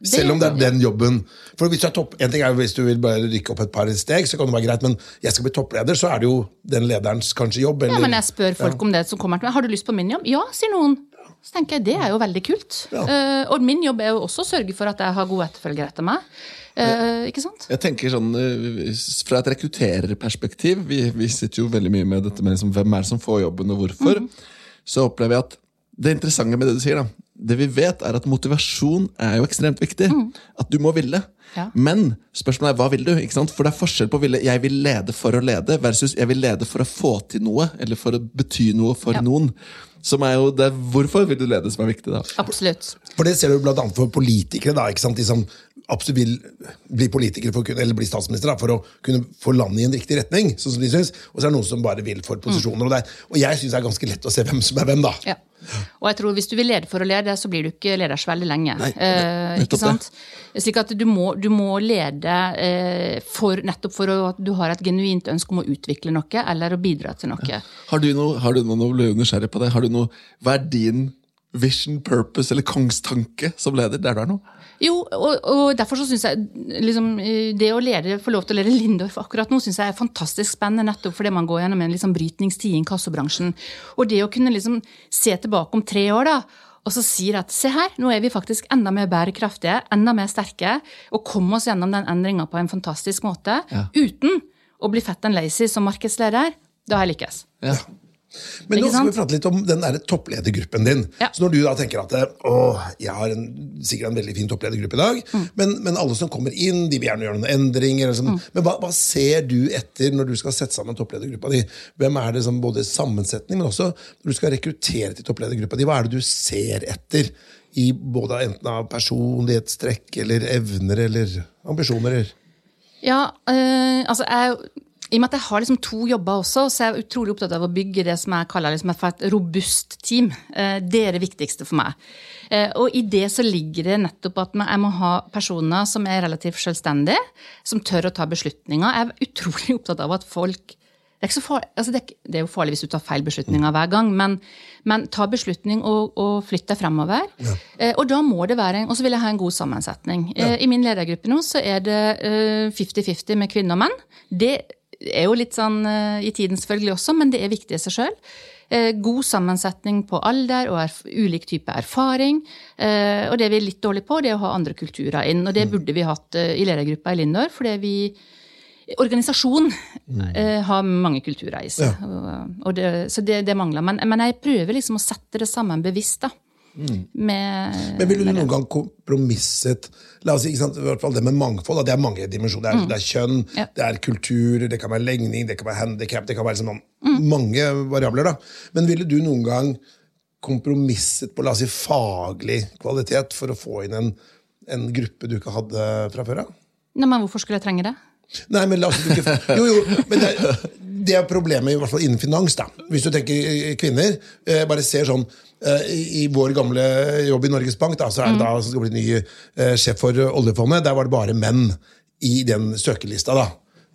Det, Selv om det er den jobben For hvis du er topp, En ting er hvis du vil bare rykke opp et par steg, så kan det være greit, men jeg skal bli toppleder, så er det jo den lederens kanskje jobb. Eller, Ja, men jeg spør folk om det som kommer til meg. Har du lyst på min jobb? Ja, sier noen. Så tenker jeg, Det er jo veldig kult. Ja. Uh, og min jobb er jo også å sørge for at jeg har gode etterfølgere etter meg. Uh, ikke sant? Jeg tenker sånn, eh, Fra et rekruttererperspektiv, vi, vi sitter jo veldig mye med dette med liksom, hvem er det som får jobben og hvorfor, så opplever jeg at det interessante med det du sier, da, det vi vet er at motivasjon er jo ekstremt viktig. At du må ville. Ja. Men spørsmålet er hva vil du? ikke sant? For det er forskjell på å ville jeg vil lede for å lede, versus jeg vil lede for å få til noe, eller for å bety noe for Ja. noen. Som er jo det, Hvorfor vil du lede som er viktig, da? Absolutt. For det ser du annet for politikere. da, ikke sant? De som absolutt vil bli politikere for eller bli statsminister da, for å kunne få landet i en riktig retning. sånn som de synes, Og så er det noen som bare vil for posisjoner. Og, det er, og jeg syns det er ganske lett å se hvem som er hvem, da. Ja. Og jeg tror hvis du vil lede for å lede, så blir du ikke leder så veldig lenge. Nei, eh, ikke sant? Slik at du må, du må lede eh, for, nettopp for at du har et genuint ønske om å utvikle noe eller å bidra til noe. Har du noe, har du noe, nå ble jeg nysgjerrig på det, har du noe, hva er din vision, purpose eller kongstanke som leder? Der du er nå? Jo, og, og derfor så syns jeg liksom, det å lede, få lov til å lede Lindorf akkurat nå, synes jeg er fantastisk spennende, nettopp fordi man går gjennom en liksom, brytningstid i inkassobransjen. Og det å kunne liksom se tilbake om tre år, da, og så sier at se her, nå er vi faktisk enda mer bærekraftige, enda mer sterke, og komme oss gjennom den endringa på en fantastisk måte, Ja. uten å bli fett and lazy som markedsleder, da har jeg lykkes. Ja. Men nå skal vi prate litt om den der toppledergruppen din. Ja. Så når du da tenker at å, jeg har en, sikkert en veldig fin toppledergruppe i dag, Mm. men, men alle som kommer inn, de vil gjerne gjøre noen endringer. eller sånn. Men hva, hva ser du etter når du skal sette sammen toppledergruppa di? Hvem er det som både sammensetning, men også når du skal rekruttere til toppledergruppa di? Hva er det du ser etter? I både enten av personlighetstrekk eller evner eller ambisjoner? Ja, øh, altså jeg, I og med at jeg har liksom to jobber også, så er jeg utrolig opptatt av å bygge det som jeg kaller liksom et, robust team. Eh, det er det viktigste for meg. Eh, og i det så ligger det nettopp at jeg må ha personer som er relativt selvstendige, som tør å ta beslutninger. Jeg er utrolig opptatt av at folk det er, farlig, altså det, er, det jo farlig hvis du tar feil beslutninger hver gang, men, men ta beslutning og, og flytt deg fremover. Eh, og da må det være, Og så vil jeg ha en god sammensetning. Eh, I min ledergruppe nå så er det eh, 50-50 med kvinner og menn. Det er jo litt sånn eh, i tiden selvfølgelig også, men det er viktig i seg sjøl. God sammensetning på alder og ulik type erfaring. Eh, og det vi er litt dårlige på, det er å ha andre kulturer inn. Og det burde vi hatt eh, i ledergruppa i Lindor, fordi vi Organisasjon eh, har mange kulturer i seg. Det, så det, det mangler. Men, men jeg prøver liksom å sette det sammen bevisst. da. Med, Men ville du noen gang kompromisset La oss si, i hvert fall det med mangfold. Da, det er mange dimensjoner. Det er, det er kjønn, Mm. Ja. det er kultur, det kan være legning, det kan være handikap, det kan være liksom Mm. mange variabler. da. Men ville du noen gang kompromisset på la oss si, faglig kvalitet for å få inn en, en gruppe du ikke hadde fra før av? Men hvorfor skulle jeg trenge det? Nei, men la oss ikke Jo, jo, men det, er- det er problemet i hvert fall innen finans. da. Hvis du tenker kvinner, eh, bare ser sånn i, I vår gamle jobb i Norges Bank, da, så er det da som skal bli ny eh, sjef for eh, oljefondet, der var det bare menn i den søkelista. da.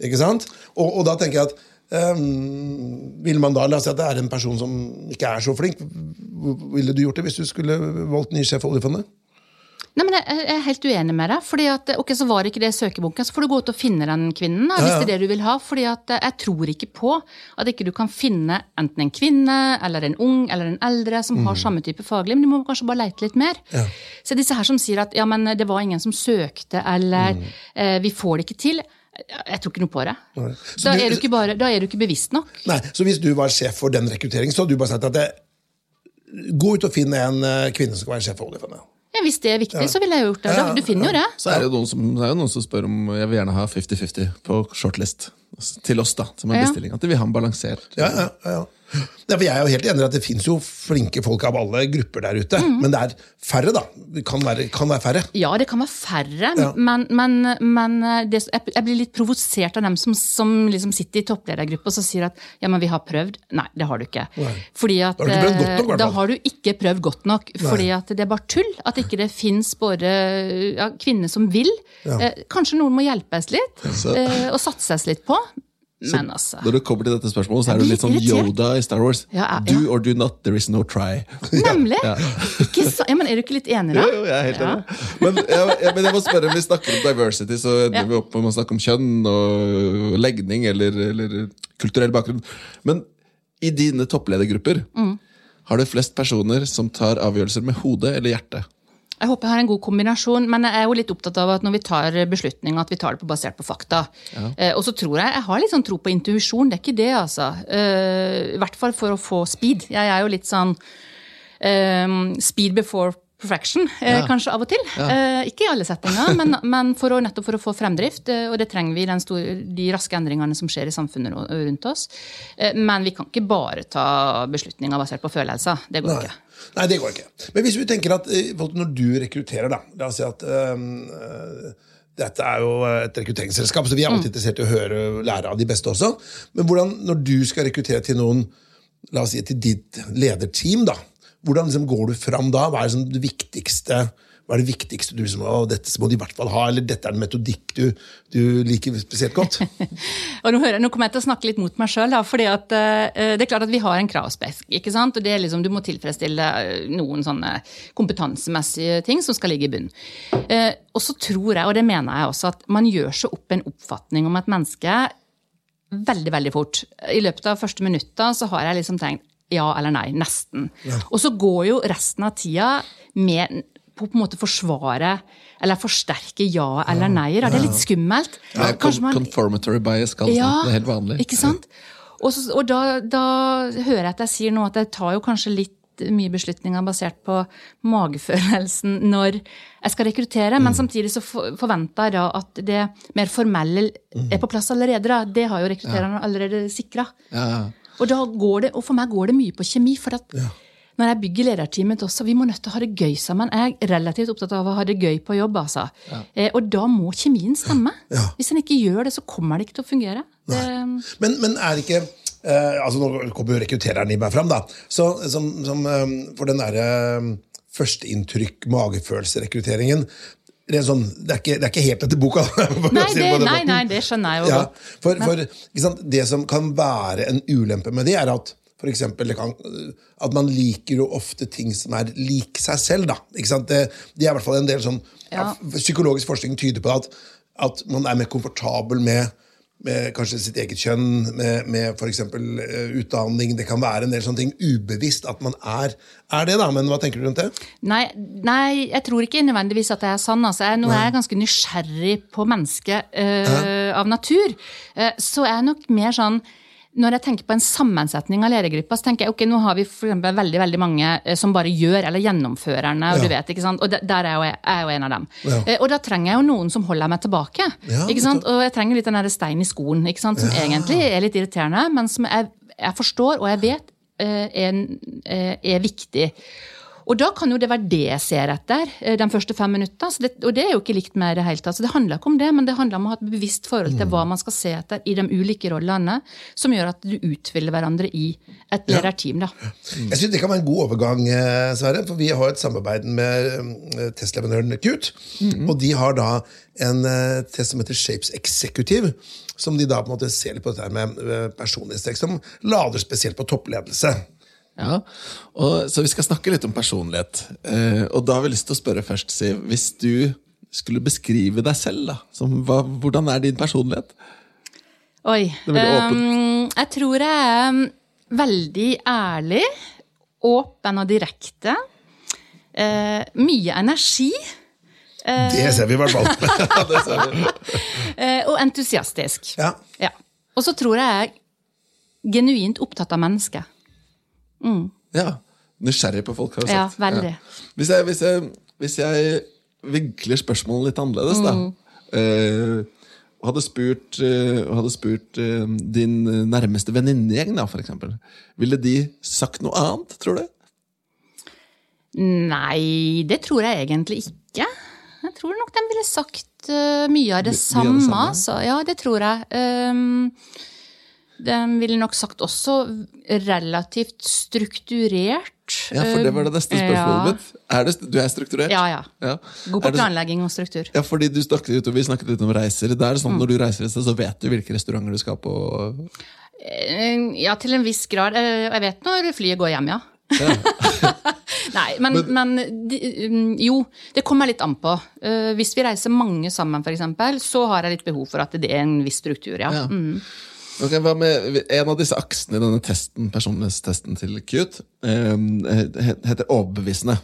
Ikke sant? Og, og da tenker jeg at Um, vil man da, La oss si at det er en person som ikke er så flink. Ville du gjort det hvis du skulle valgt ny sjef for oljefondet? Nei, men Jeg er helt uenig med deg. fordi at, ok, Så var ikke det søkebunken, så får du gå ut og finne den kvinnen. Da, hvis det er det du vil ha. fordi at eh, Jeg tror ikke på at ikke du kan finne enten en kvinne eller en ung eller en eldre som har samme type faglig, men du må kanskje bare leite litt mer. Så disse her som sier at ja, men det var ingen som søkte, eller eh, vi får det ikke til. Jeg tror ikke noe på det. Da er, du ikke bare, da er du ikke bevisst nok. Nei, Så hvis du var sjef for den rekrutteringen, så hadde du bare sagt at det, gå ut og finn en eh, kvinne som skal være sjef for oljefondet? Ja, Hvis det er viktig, så ville jeg gjort det. Ja, du finner jo det. Så er det jo noen som, det er jo noen som spør om jeg vil gjerne ha 50-50 på shortlist. Til oss, da, som er Ja. bestilling. At vi vil ha en balansert Ja, ja, ja, ja. Jeg er jo helt enig i at det fins jo flinke folk av alle grupper der ute. Mm. Men det er færre, da. Det kan være, kan være færre. Ja, det kan være færre, Ja. men, men, men det, jeg blir litt provosert av dem som, som liksom sitter i toppledergruppa og sier at ja, men vi har prøvd. Nei, det har du ikke. At, Da har du ikke nok, eh, Da har du ikke prøvd godt nok. Fordi at det er bare tull. At ikke det fins både ja, kvinner som vil. Eh, kanskje noen må hjelpes litt, eh, og satses litt på. Men altså Når det kommer til dette spørsmålet, så er du litt sånn. Yoda i Star Wars. Ja, ja. Do or do not, there is no try. (laughs) Nemlig! Ikke så, ja, men er du ikke litt enig, da? Jo, jo, jeg er helt Ja. enig. Men, jeg, jeg, men jeg må spørre, vi snakker om diversity, så ender Ja. vi opp med å snakke om kjønn og legning eller, eller kulturell bakgrunn. Men i dine toppledergrupper, Mm. har du flest personer som tar avgjørelser med hodet eller hjerte? Jeg håper jeg har en god kombinasjon, men jeg er jo litt opptatt av at når vi tar beslutninger, at vi tar det på basert på fakta. Eh, og så tror jeg jeg har litt sånn tro på intuisjon, det er ikke det, altså. Eh, I hvert fall for å få speed. Jeg er jo litt sånn eh, speed before perfection, eh, Ja. kanskje av og til. Eh, ikke i alle settinger, men, (laughs) men for å, nettopp for å få fremdrift. Eh, og det trenger vi den store, de raske endringene som skjer i samfunnet rundt oss. Eh, men vi kan ikke bare ta beslutninger basert på følelser. Det går Nei. ikke. Nei, det går ikke. Men hvis vi tenker at eh, når du rekrutterer, da La oss si at øh, dette er jo et rekrutteringsselskap, så vi er alltid interessert i å høre lære av de beste også. Men hvordan, når du skal rekruttere til noen, la oss si til ditt lederteam, da, hvordan liksom går du fram da? Hva er liksom det viktigste? Hva er det viktigste du liksom, å, dette må de i hvert fall ha, eller dette er en metodikk du, du liker spesielt godt? (laughs) Og nå, hører nå kommer jeg til å snakke litt mot meg sjøl. fordi at, eh, det er klart at vi har en kravspekk. ikke sant? Og det er liksom, Du må tilfredsstille eh, noen sånne kompetansemessige ting som skal ligge i bunnen. Uh, og så tror jeg, og det mener jeg også, at man gjør seg opp en oppfatning om et menneske veldig, veldig fort. I løpet av første minutta så har jeg liksom tenkt ja eller nei. Nesten. Og så går jo resten av tida med på en måte forsvare eller forsterke ja eller nei-er. Det er litt skummelt. Ja, man- conformatory bias kalles ja, det. Det er helt vanlig. Ikke sant? Og, så, og da, da hører jeg at jeg sier nå at jeg tar jo kanskje litt mye beslutninger basert på magefølelsen når jeg skal rekruttere, men samtidig så forventer jeg da at det mer formelle er på plass allerede. Da. Det har jo rekruttererne allerede sikra. Ja, ja. Og, da går det, og for meg går det mye på kjemi. for at når jeg bygger lederteamet også, Vi må nødt til å ha det gøy sammen. Jeg er relativt opptatt av å ha det gøy på jobb. altså. Eh, og da må kjemien stemme. (laughs) Hvis en ikke gjør det, så kommer det ikke til å fungere. Det, Men, men er ikke eh, altså Nå kommer jo rekruttereren i meg fram, da. Så, som, som, eh, for den derre eh, førsteinntrykk, magefølelse-rekrutteringen det er, sånn, det, er ikke, det er ikke helt etter boka. (laughs) nei, si det, nei, nei, det skjønner jeg jo Ja, for, for sant, Det som kan være en ulempe med det, er at for eksempel, kan, at man liker jo ofte ting som er lik seg selv. da, ikke sant? Det, det er i hvert fall en del sånn, ja. Psykologisk forskning tyder på at, at man er mer komfortabel med, med kanskje sitt eget kjønn, med, med f.eks. Uh, utdanning. Det kan være en del sånne ting ubevisst at man er, er det. da, Men hva tenker du rundt det? Nei, nei, jeg tror ikke nødvendigvis at det er sann. Altså, jeg, nå er jeg ganske nysgjerrig på mennesket øh, av natur. så så er jeg nok mer sånn når jeg tenker på en sammensetning av ledergruppa, så tenker jeg ok, nå har vi for eksempel veldig veldig mange eh, som bare gjør eller gjennomførerne. og Ja. du vet, ikke sant? Og de- der er jo jeg, er jo en av dem. Ja. Eh, Og da trenger jeg jo noen som holder meg tilbake. Ja, ikke sant? Og jeg trenger litt den der stein i skoen, ikke sant? som egentlig er litt irriterende, men som jeg, jeg forstår og jeg vet eh, er, er viktig. Og da kan jo det være det jeg ser etter eh, de første fem minuttene. Så det, og det er jo ikke likt med det hele tatt. Så det handler ikke om det, men det handler om å ha et bevisst forhold til hva man skal se etter i de ulike rollene, som gjør at du utfyller hverandre i et lærerteam. da. Jeg synes Det kan være en god overgang, eh, Sverre. For vi har et samarbeid med eh, testleverandøren Qt. Og de har da en test som heter Shapes Executive. Som de da på en måte ser litt på dette med personlighetstrekk, som lader spesielt på toppledelse. Ja, og, Så vi skal snakke litt om personlighet. Eh, og da har vi lyst til å spørre først, Siv. Hvis du skulle beskrive deg selv, da, som, hva, hvordan er din personlighet? Oi. ehm, jeg tror jeg er um, veldig ærlig, åpen og direkte. Eh, mye energi. Det ser vi i hvert fall. (laughs) Eh, og entusiastisk. ja. Ja. Og så tror jeg jeg er genuint opptatt av mennesket. Ja, Nysgjerrig på folk, har du Ja, veldig. veldig. Hvis, jeg, hvis, jeg, hvis jeg vinkler spørsmålet litt annerledes, da Mm. eh, og hadde spurt, eh, hadde spurt eh, din nærmeste venninnegjeng, da, for eksempel. Ville de sagt noe annet, tror du? Nei, det tror jeg egentlig ikke. Jeg tror nok de ville sagt eh, mye av det My- samme. av det samme. Så, ja, det tror jeg. Um, de ville nok sagt også relativt strukturert. Ja, for det var det neste spørsmålet Ja. mitt. Er det, du er strukturert? Ja, ja. Ja. God på det- planlegging og struktur. Ja, fordi du snakket, Vi snakket litt om reiser. Det er det Mm. sånn Når du reiser et sted, så vet du hvilke restauranter du skal på. Eh, Ja, til en viss grad. Eh, Jeg vet når flyet går hjem, ja. ja. (laughs) Nei, men, men, de, um, jo, det kommer litt an på. Eh, Hvis vi reiser mange sammen, f.eks., så har jeg litt behov for at det er en viss struktur, ja. Ja. Mm. Ok, hva med En av disse aksene i denne testen, personlighetstesten til Cute eh, heter overbevisende.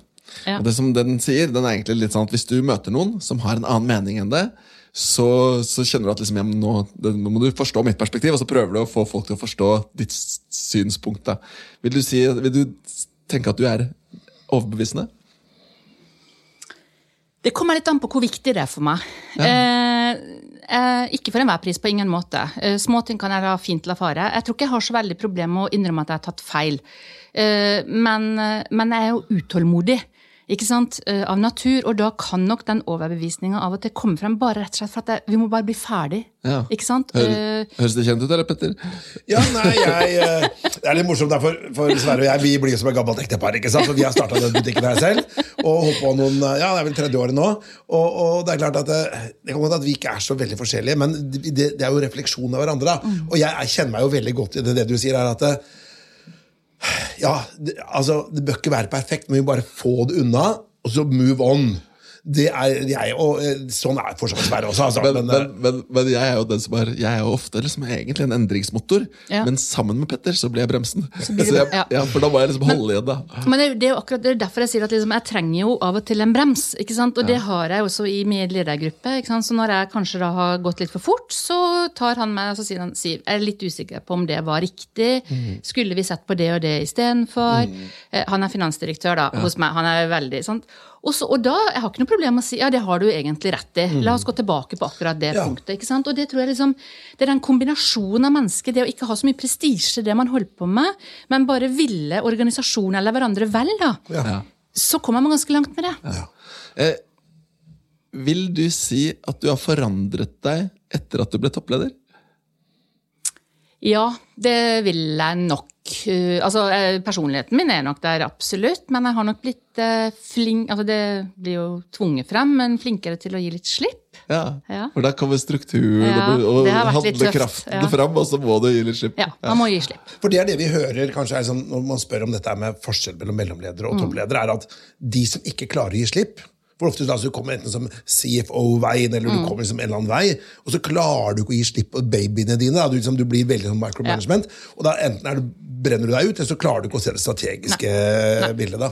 Ja. Og det som den sier, den er egentlig litt sånn at hvis du møter noen som har en annen mening enn det, så, så kjenner du at liksom, ja, nå, det, nå må du forstå mitt perspektiv, og så prøver du å få folk til å forstå ditt synspunkt. Da. Vil, du si, vil du tenke at du er overbevisende? Det kommer litt an på hvor viktig det er for meg. Eh, eh, ikke for enhver pris, på ingen måte. Eh, Småting kan jeg ha fint la fare. Jeg tror ikke jeg har så veldig problem med å innrømme at jeg har tatt feil. Eh, men, eh, men jeg er jo utålmodig. Ikke sant? Eh, Av natur, og da kan nok den overbevisninga av og til komme frem bare rett og slett for at det, vi må bare bli ferdig. Ja. Ikke sant? Hører, Eh, høres det kjent ut, eller, Petter? Ja, nei, jeg, eh, Det er litt morsomt, der, for, for Sverre og jeg vi blir som et gammelt ektepar. ikke sant? For Vi har starta den butikken her selv, og holdt på noen, ja, det er vel tredje året nå. Og, og Det er klart at det, det kan godt at vi ikke er så veldig forskjellige, men det, det er jo refleksjon av hverandre. da. Og jeg, jeg kjenner meg jo veldig godt i det, det du sier, er at det, ja, det, altså, det bør ikke være perfekt, men vi bare få det unna, og så move on. Det er jeg, og eh, Sånn er for så også. Altså, Men, men, men, eh, men, men jeg er jo den som er Jeg er jo ofte liksom egentlig en endringsmotor, Ja. men sammen med Petter så blir jeg bremsen. Så blir du- jeg, ja. ja, For da må jeg liksom holde igjen, da. Men det, er det er jo akkurat det er derfor jeg sier at liksom, jeg trenger jo av og til en brems. ikke sant? Og det har jeg også i min ledergruppe. ikke sant? Så når jeg kanskje da har gått litt for fort, så tar han meg og så sier han Siv, jeg er litt usikker på om det var riktig. Skulle vi sett på det og det istedenfor? Mm. Han er finansdirektør da, hos meg. Han er veldig, sant? Og, så, og da, Jeg har ikke noe problem med å si ja, det har du egentlig rett i. La oss gå tilbake på akkurat det Ja. punktet. ikke sant? Og det tror jeg liksom, det er den kombinasjonen av mennesker, det å ikke ha så mye prestisje i det man holder på med, men bare ville organisasjonen eller hverandre vel, da Ja. så kommer man ganske langt med det. Eh, vil du si at du har forandret deg etter at du ble toppleder? Ja, det vil jeg nok. Uh, altså, eh, Personligheten min er nok der, absolutt, men jeg har nok blitt uh, flink altså Det blir jo tvunget frem, men flinkere til å gi litt slipp. Ja. Ja. For der kommer strukturen Ja, og, handlekraften ja. fram, og så må du gi litt slipp. Ja, Man må gi slipp. For det er det vi hører kanskje er sånn, når man spør om dette er med forskjell mellom mellomledere og toppledere, er at de som ikke klarer å gi slipp for ofte da, så du kommer enten som CFO-veien eller du kommer som en eller annen vei, og så klarer du ikke å gi slipp på babyene dine. Da. Du, liksom, du blir veldig sånn micromanagement. Og da enten er du, brenner du deg ut, eller så klarer du ikke å se det strategiske bildet. da.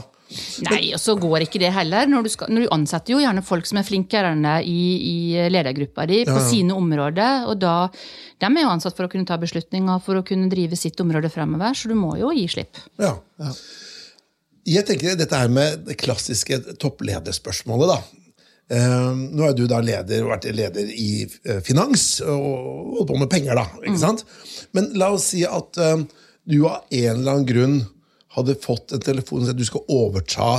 Nei, og så går ikke det heller. Når du, skal, når du ansetter jo gjerne folk som er flinkere enn deg i, i ledergruppa di på sine områder, og da de er jo ansatt for å kunne ta beslutninger, for å kunne drive sitt område fremover, så du må jo gi slipp. Ja, Ja. Jeg tenker dette her med det klassiske topplederspørsmålet, da. Eh, nå er du da leder, vært leder i eh, finans og holdt på med penger, da. ikke sant? Men la oss si at eh, du av en eller annen grunn hadde fått en telefon som at du skal overta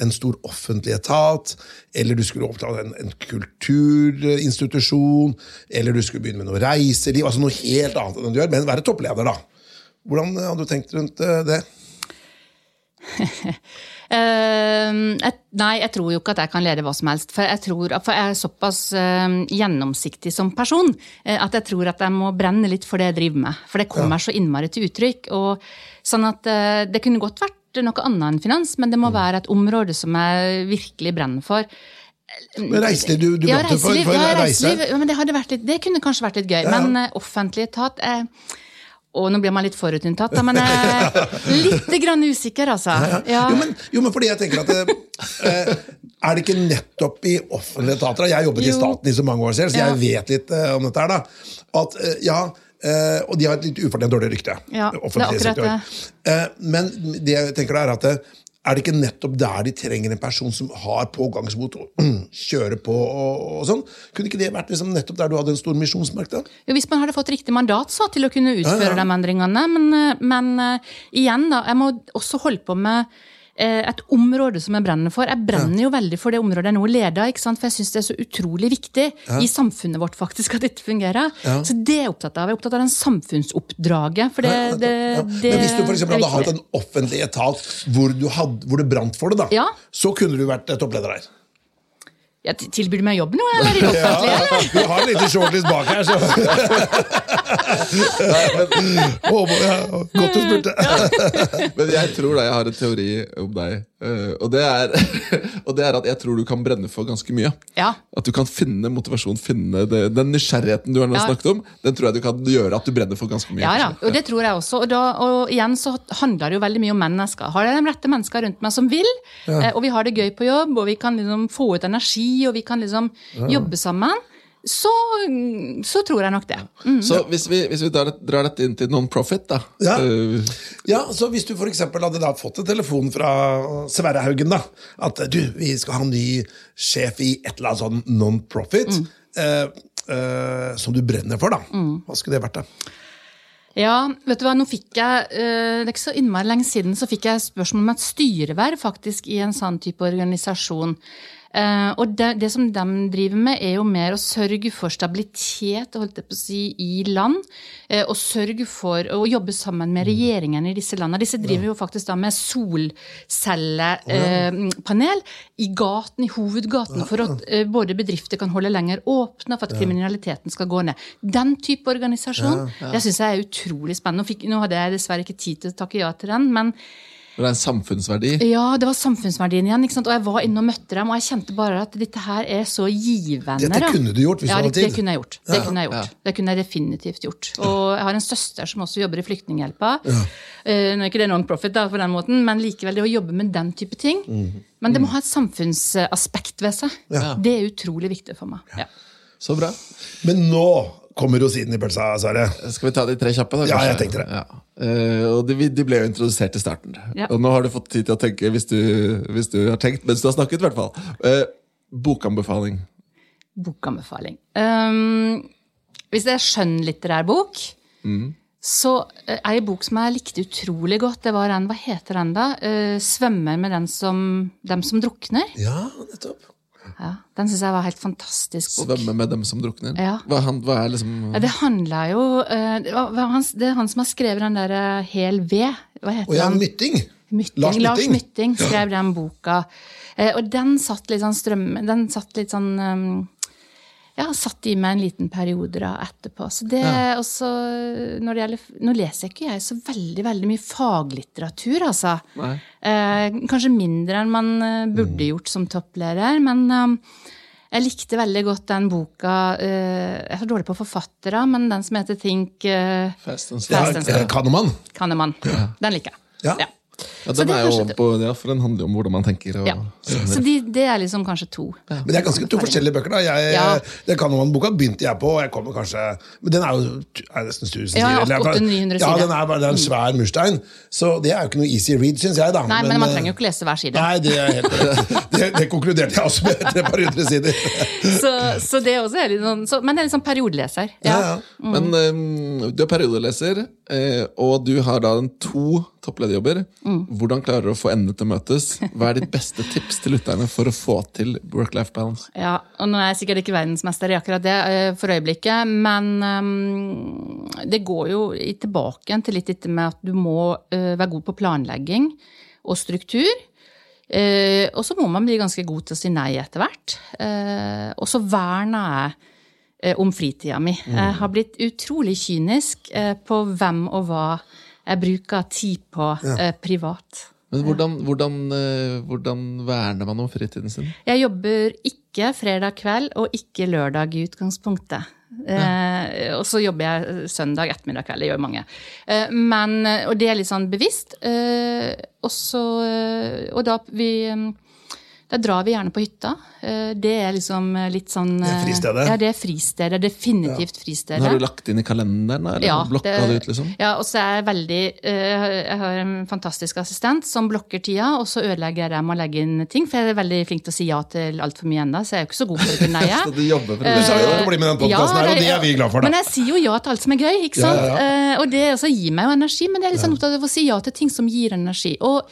en stor offentlig etat, eller du skulle overta en, en kulturinstitusjon, eller du skulle begynne med noe reiseliv, altså noe helt annet enn du gjør, men være toppleder, da. Hvordan hadde du tenkt rundt eh, det? (laughs) Eh, jeg, nei, jeg tror jo ikke at jeg kan lede hva som helst. For jeg, tror, for jeg er såpass eh, gjennomsiktig som person eh, at jeg tror at jeg må brenne litt for det jeg driver med. For det kommer så innmari til uttrykk. Og, sånn at eh, Det kunne godt vært noe annet enn finans, men det må være et område som jeg virkelig brenner for. Men reiseliv, du, du ja, reiseliv, for, reiseliv, for ja, reise. reiseliv ja, men det, litt, det kunne kanskje vært litt gøy. Ja. Men uh, offentlig etat eh, Og nå blir man litt forutinntatt, da, men (laughs) er litt grann usikker, altså. Ja. Jo, men, jo, men fordi jeg tenker at det, eh, Er det ikke nettopp i offentlige etater? Jeg har jobbet i staten i så mange år selv, så Ja. jeg vet litt eh, om dette her. da, at eh, ja, eh, Og de har et litt ufortjent dårlig rykte. Ja, det er akkurat. Eh, men det jeg tenker er at eh, er det ikke nettopp der de trenger en person som har pågangsmot og (clears throat) kjører på og, og sånn? Kunne ikke det vært liksom nettopp der du hadde en stor misjonsmark? Hvis man hadde fått riktig mandat så, til å kunne utføre Ja, ja. de endringene. Men, eh, men eh, igjen, da. Jeg må også holde på med et område som jeg brenner for. Jeg brenner jo veldig for det området jeg nå leder, ikke sant? for jeg syns det er så utrolig viktig i samfunnet vårt faktisk at dette fungerer. Så det er jeg opptatt av. Jeg er opptatt av den samfunnsoppdraget. For det, Ja, det, ja. det Men hvis du for eksempel er hadde hatt en offentlig etat hvor, du hadde, hvor det brant for det, da, Ja. så kunne du vært eh, toppleder her. ja, Tilbyr du meg jobb nå, eller i det offentlige? eller? Vi har en liten shortlist bak her, så (laughs) Håper- ja, Godt du spurte. (laughs) Men jeg tror da jeg har en teori om deg. eh, Og det, er, (laughs) og det er at jeg tror du kan brenne for ganske mye. Ja. At du kan finne motivasjon, finne det, den nysgjerrigheten du har Ja. snakket om. Den tror jeg du kan gjøre at du brenner for ganske mye. Ja, ja, og det tror jeg også. Og, da, og igjen så handler det jo veldig mye om mennesker. Har jeg de rette mennesker rundt meg som vil, eh, og vi har det gøy på jobb, og vi kan liksom få ut energi, og vi kan liksom jobbe sammen, så, så tror jeg nok det. Mm. Så hvis vi, hvis vi drar, drar dette inn til non-profit, da Ja. eh, Ja, så Hvis du for eksempel hadde da fått en telefon fra Sverre Haugen da, at du, vi skal ha en ny sjef i et eller annet sånn non-profit, eh, eh, som du brenner for, da. hva skulle det vært? da? Ja, vet du hva, nå fikk jeg, eh, Det er ikke så innmari lenge siden så fikk jeg spørsmål om et styreverv faktisk i en sånn type organisasjon. Eh, og det, det som de driver med, er jo mer å sørge for stabilitet holdt jeg på å si, i land. eh, og sørge for å jobbe sammen med regjeringene i disse landene. Disse driver jo faktisk da med solcellepanel i gaten, i hovedgaten, for at eh, både bedrifter kan holde lenger åpne, for at kriminaliteten skal gå ned. Den type organisasjon, det syns jeg er utrolig spennende. Nå hadde jeg dessverre ikke tid til å takke ja til den, men det er en samfunnsverdi. ja, det var samfunnsverdien igjen. Og jeg var inne og møtte dem, og jeg kjente bare at dette her er så givende. Dette kunne du gjort hvis du hadde det, tid. Det kunne jeg gjort. Det kunne jeg gjort. Det kunne jeg definitivt gjort. Og jeg har en søster som også jobber i Flyktninghjelpa. Eh, nå er ikke det non-profit, da, på den måten, men likevel det å jobbe med den type ting. Mm. Men det må ha et samfunnsaspekt ved seg. Det er utrolig viktig for meg. Ja. Så bra. Men nå kommer rosinen i pølsa, Sverre. Skal vi ta de tre kjappe? da? Ja, jeg tenkte det. Ja. Uh, og de, de ble jo introdusert i starten. Ja. Og nå har du fått tid til å tenke, hvis du, hvis du har tenkt mens du har snakket. i hvert fall. Uh, bokanbefaling. Bokanbefaling. Um, hvis det er skjønnlitterær bok, så eh, er en bok som jeg likte utrolig godt, det var den, hva heter den da? Uh, 'Svømmer med den som, dem som drukner'. Ja, nettopp. Ja, den syns jeg var helt fantastisk bok. Svømme med dem som drukner. Ja. Hva, han, hva er liksom Ja, det handla jo eh, det, han, det er han som har skrevet den der eh, Hel ved. Hva heter Og ja, han? Mytting. Mytting. Lars Lars Mytting. Mytting, skrev den boka. Eh, og den satt litt sånn strøm... Den satt litt sånn um, Ja, satt i meg en liten periode da etterpå. Så det også når det gjelder Nå leser jeg ikke jeg så veldig, veldig mye faglitteratur, altså. Eh, kanskje mindre enn man eh, burde gjort som toppleder, men um, jeg likte veldig godt den boka eh, Jeg er så dårlig på forfattere, men den som heter Think uh, Fast and Start. Ja, Kahneman. Kahneman. Den liker jeg. Ja. Ja. Ja, den er jo på, ja, for den handler jo om hvordan man tenker. Og, Ja. Så de, det er liksom kanskje to. Men det er ganske to forskjellige bøker. da. Jeg, Ja. det kan man, Boka begynte jeg på, og jeg kommer kanskje Men den er jo er nesten 1000 Ja, sider. eller 800-900 Ja, den er, det er en svær murstein. Så det er jo ikke noe easy read, syns jeg. da. Nei, men, man eh, trenger jo ikke lese hver side. Nei, det er helt (laughs) det, det konkluderte jeg også med etter et par hundre sider. Så, så det også er litt sånn, så, men det er litt sånn periodeleser. Ja, Ja. ja. Men um, du er periodeleser, eh, og du har da en to topplederjobber. Mm. Hvordan klarer du å få endene til å møtes? Hva er ditt beste tips til lytterne for å få til work-life balance? Ja, og nå er jeg sikkert ikke verdensmester i akkurat det eh, for øyeblikket, men um, det går jo tilbake til litt dette med at du må uh, være god på planlegging og struktur. Uh, og så må man bli ganske god til å si nei etter hvert. Uh, og så jeg eh, om fritida mi. Jeg har blitt utrolig kynisk på hvem og hva jeg bruker tid på eh, privat. Men hvordan, hvordan, eh, hvordan verner man om fritiden sin? Jeg jobber ikke fredag kveld og ikke lørdag i utgangspunktet. Eh, og så jobber jeg søndag ettermiddag kveld. Det gjør mange. Eh, men, og det er litt sånn bevisst. Eh, og, så, eh, og da vi eh, da drar vi gjerne på hytta. Eh, Det er liksom litt sånn Det er fristedet? Ja, det er fristedet. Definitivt fristedet. Men har du lagt inn i kalenderen, eller Ja, blokka det, ut? liksom? Ja, og så er jeg veldig eh, Jeg har en fantastisk assistent som blokker tida, og så ødelegger jeg dem å legge inn ting, for jeg er veldig flink til å si ja til altfor mye ennå, så jeg er jo ikke så god på det neie. (laughs) Så du jobber for Du sa jo det? at du blir med i den podkasten her, og det er vi glad for. Da. Men jeg sier jo ja til alt som er gøy, ikke sant? Ja, Eh, og det også gir meg jo energi, men jeg er litt sånn opptatt av å si ja til ting som gir energi. Og,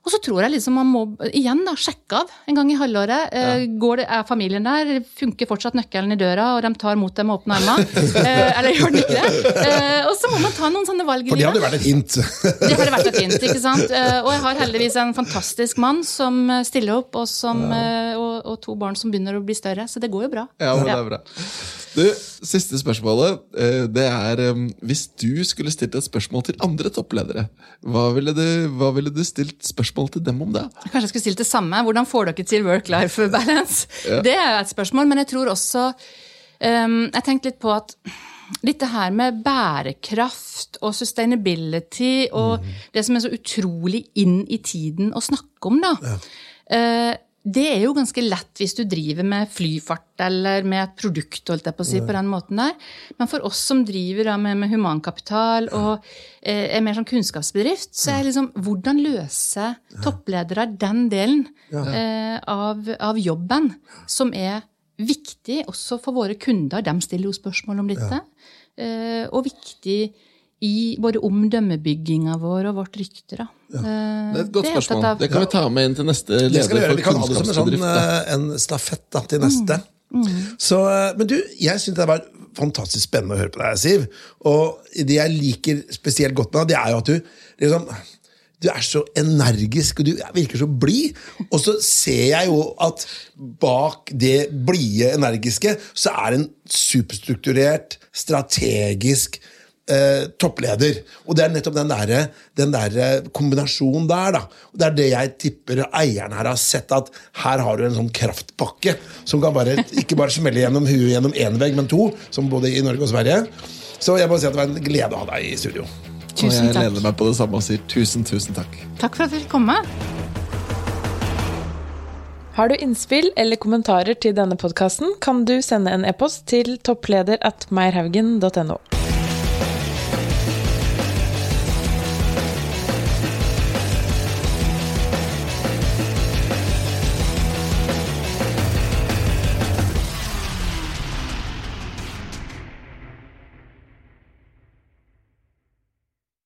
og så tror jeg liksom man må igjen da, sjekke av en gang i halvåret. Eh, går det, er familien der? Funker fortsatt nøkkelen i døra, og de tar mot dem med åpne armer? (laughs) Eh, eller gjør den ikke det? Eh, og så må man ta noen sånne valg i For det hadde vært et hint. (laughs) Det hadde vært et hint, ikke sant? Eh, Og jeg har heldigvis en fantastisk mann som eh, stiller opp, og, som, eh, og, og to barn som begynner å bli større, så det går jo bra. Ja, men det er bra. Du, Siste spørsmålet. eh, Det er Hvis du skulle stilt et spørsmål til andre toppledere, hva ville du, hva ville du stilt spørsmål til dem om det? Kanskje jeg skulle stilt det samme. Hvordan får dere til work-life (laughs) balance? Det er jo et spørsmål, men jeg tror også um, Jeg tenkte litt på at litt det her med bærekraft og sustainability og det som er så utrolig inn i tiden å snakke om, da. Eh, det er jo ganske lett hvis du driver med flyfart eller med et produkt, holdt jeg på å si, på den måten der. Men for oss som driver med, med humankapital og eh, er mer sånn kunnskapsbedrift, så er liksom hvordan løse toppledere den delen eh, av, av jobben som er viktig også for våre kunder. De stiller jo spørsmål om dette. Eh, og viktig i både omdømmebygginga vår og vårt rykte. da. Det er et godt Det er spørsmål. av- Det kan vi ta med inn til neste leder skal vi gjøre. for Vi kan ha det som en, sånn, eh, en stafett da, til neste. Så, eh, men du, jeg syns det var fantastisk spennende å høre på deg, Siv. Og det jeg liker spesielt godt med deg, det er jo at du liksom du er så energisk, og du virker så blid. Og så ser jeg jo at bak det blide, energiske, så er det en superstrukturert, strategisk eh, toppleder. Og det er nettopp den der, der kombinasjonen der. da. Og Det er det jeg tipper eieren her har sett, at her har du en sånn kraftpakke som kan bare, ikke bare smelle gjennom huet gjennom én vegg, men to, som både i Norge og Sverige. Så jeg må si at det var en glede å ha deg i studio. Og Tusen jeg takk. lener meg på det samme og sier tusen, tusen takk. Takk for at dere fikk komme. Har du innspill eller kommentarer til denne podkasten, kan du sende en e-post til toppleder at meierhaugen.no.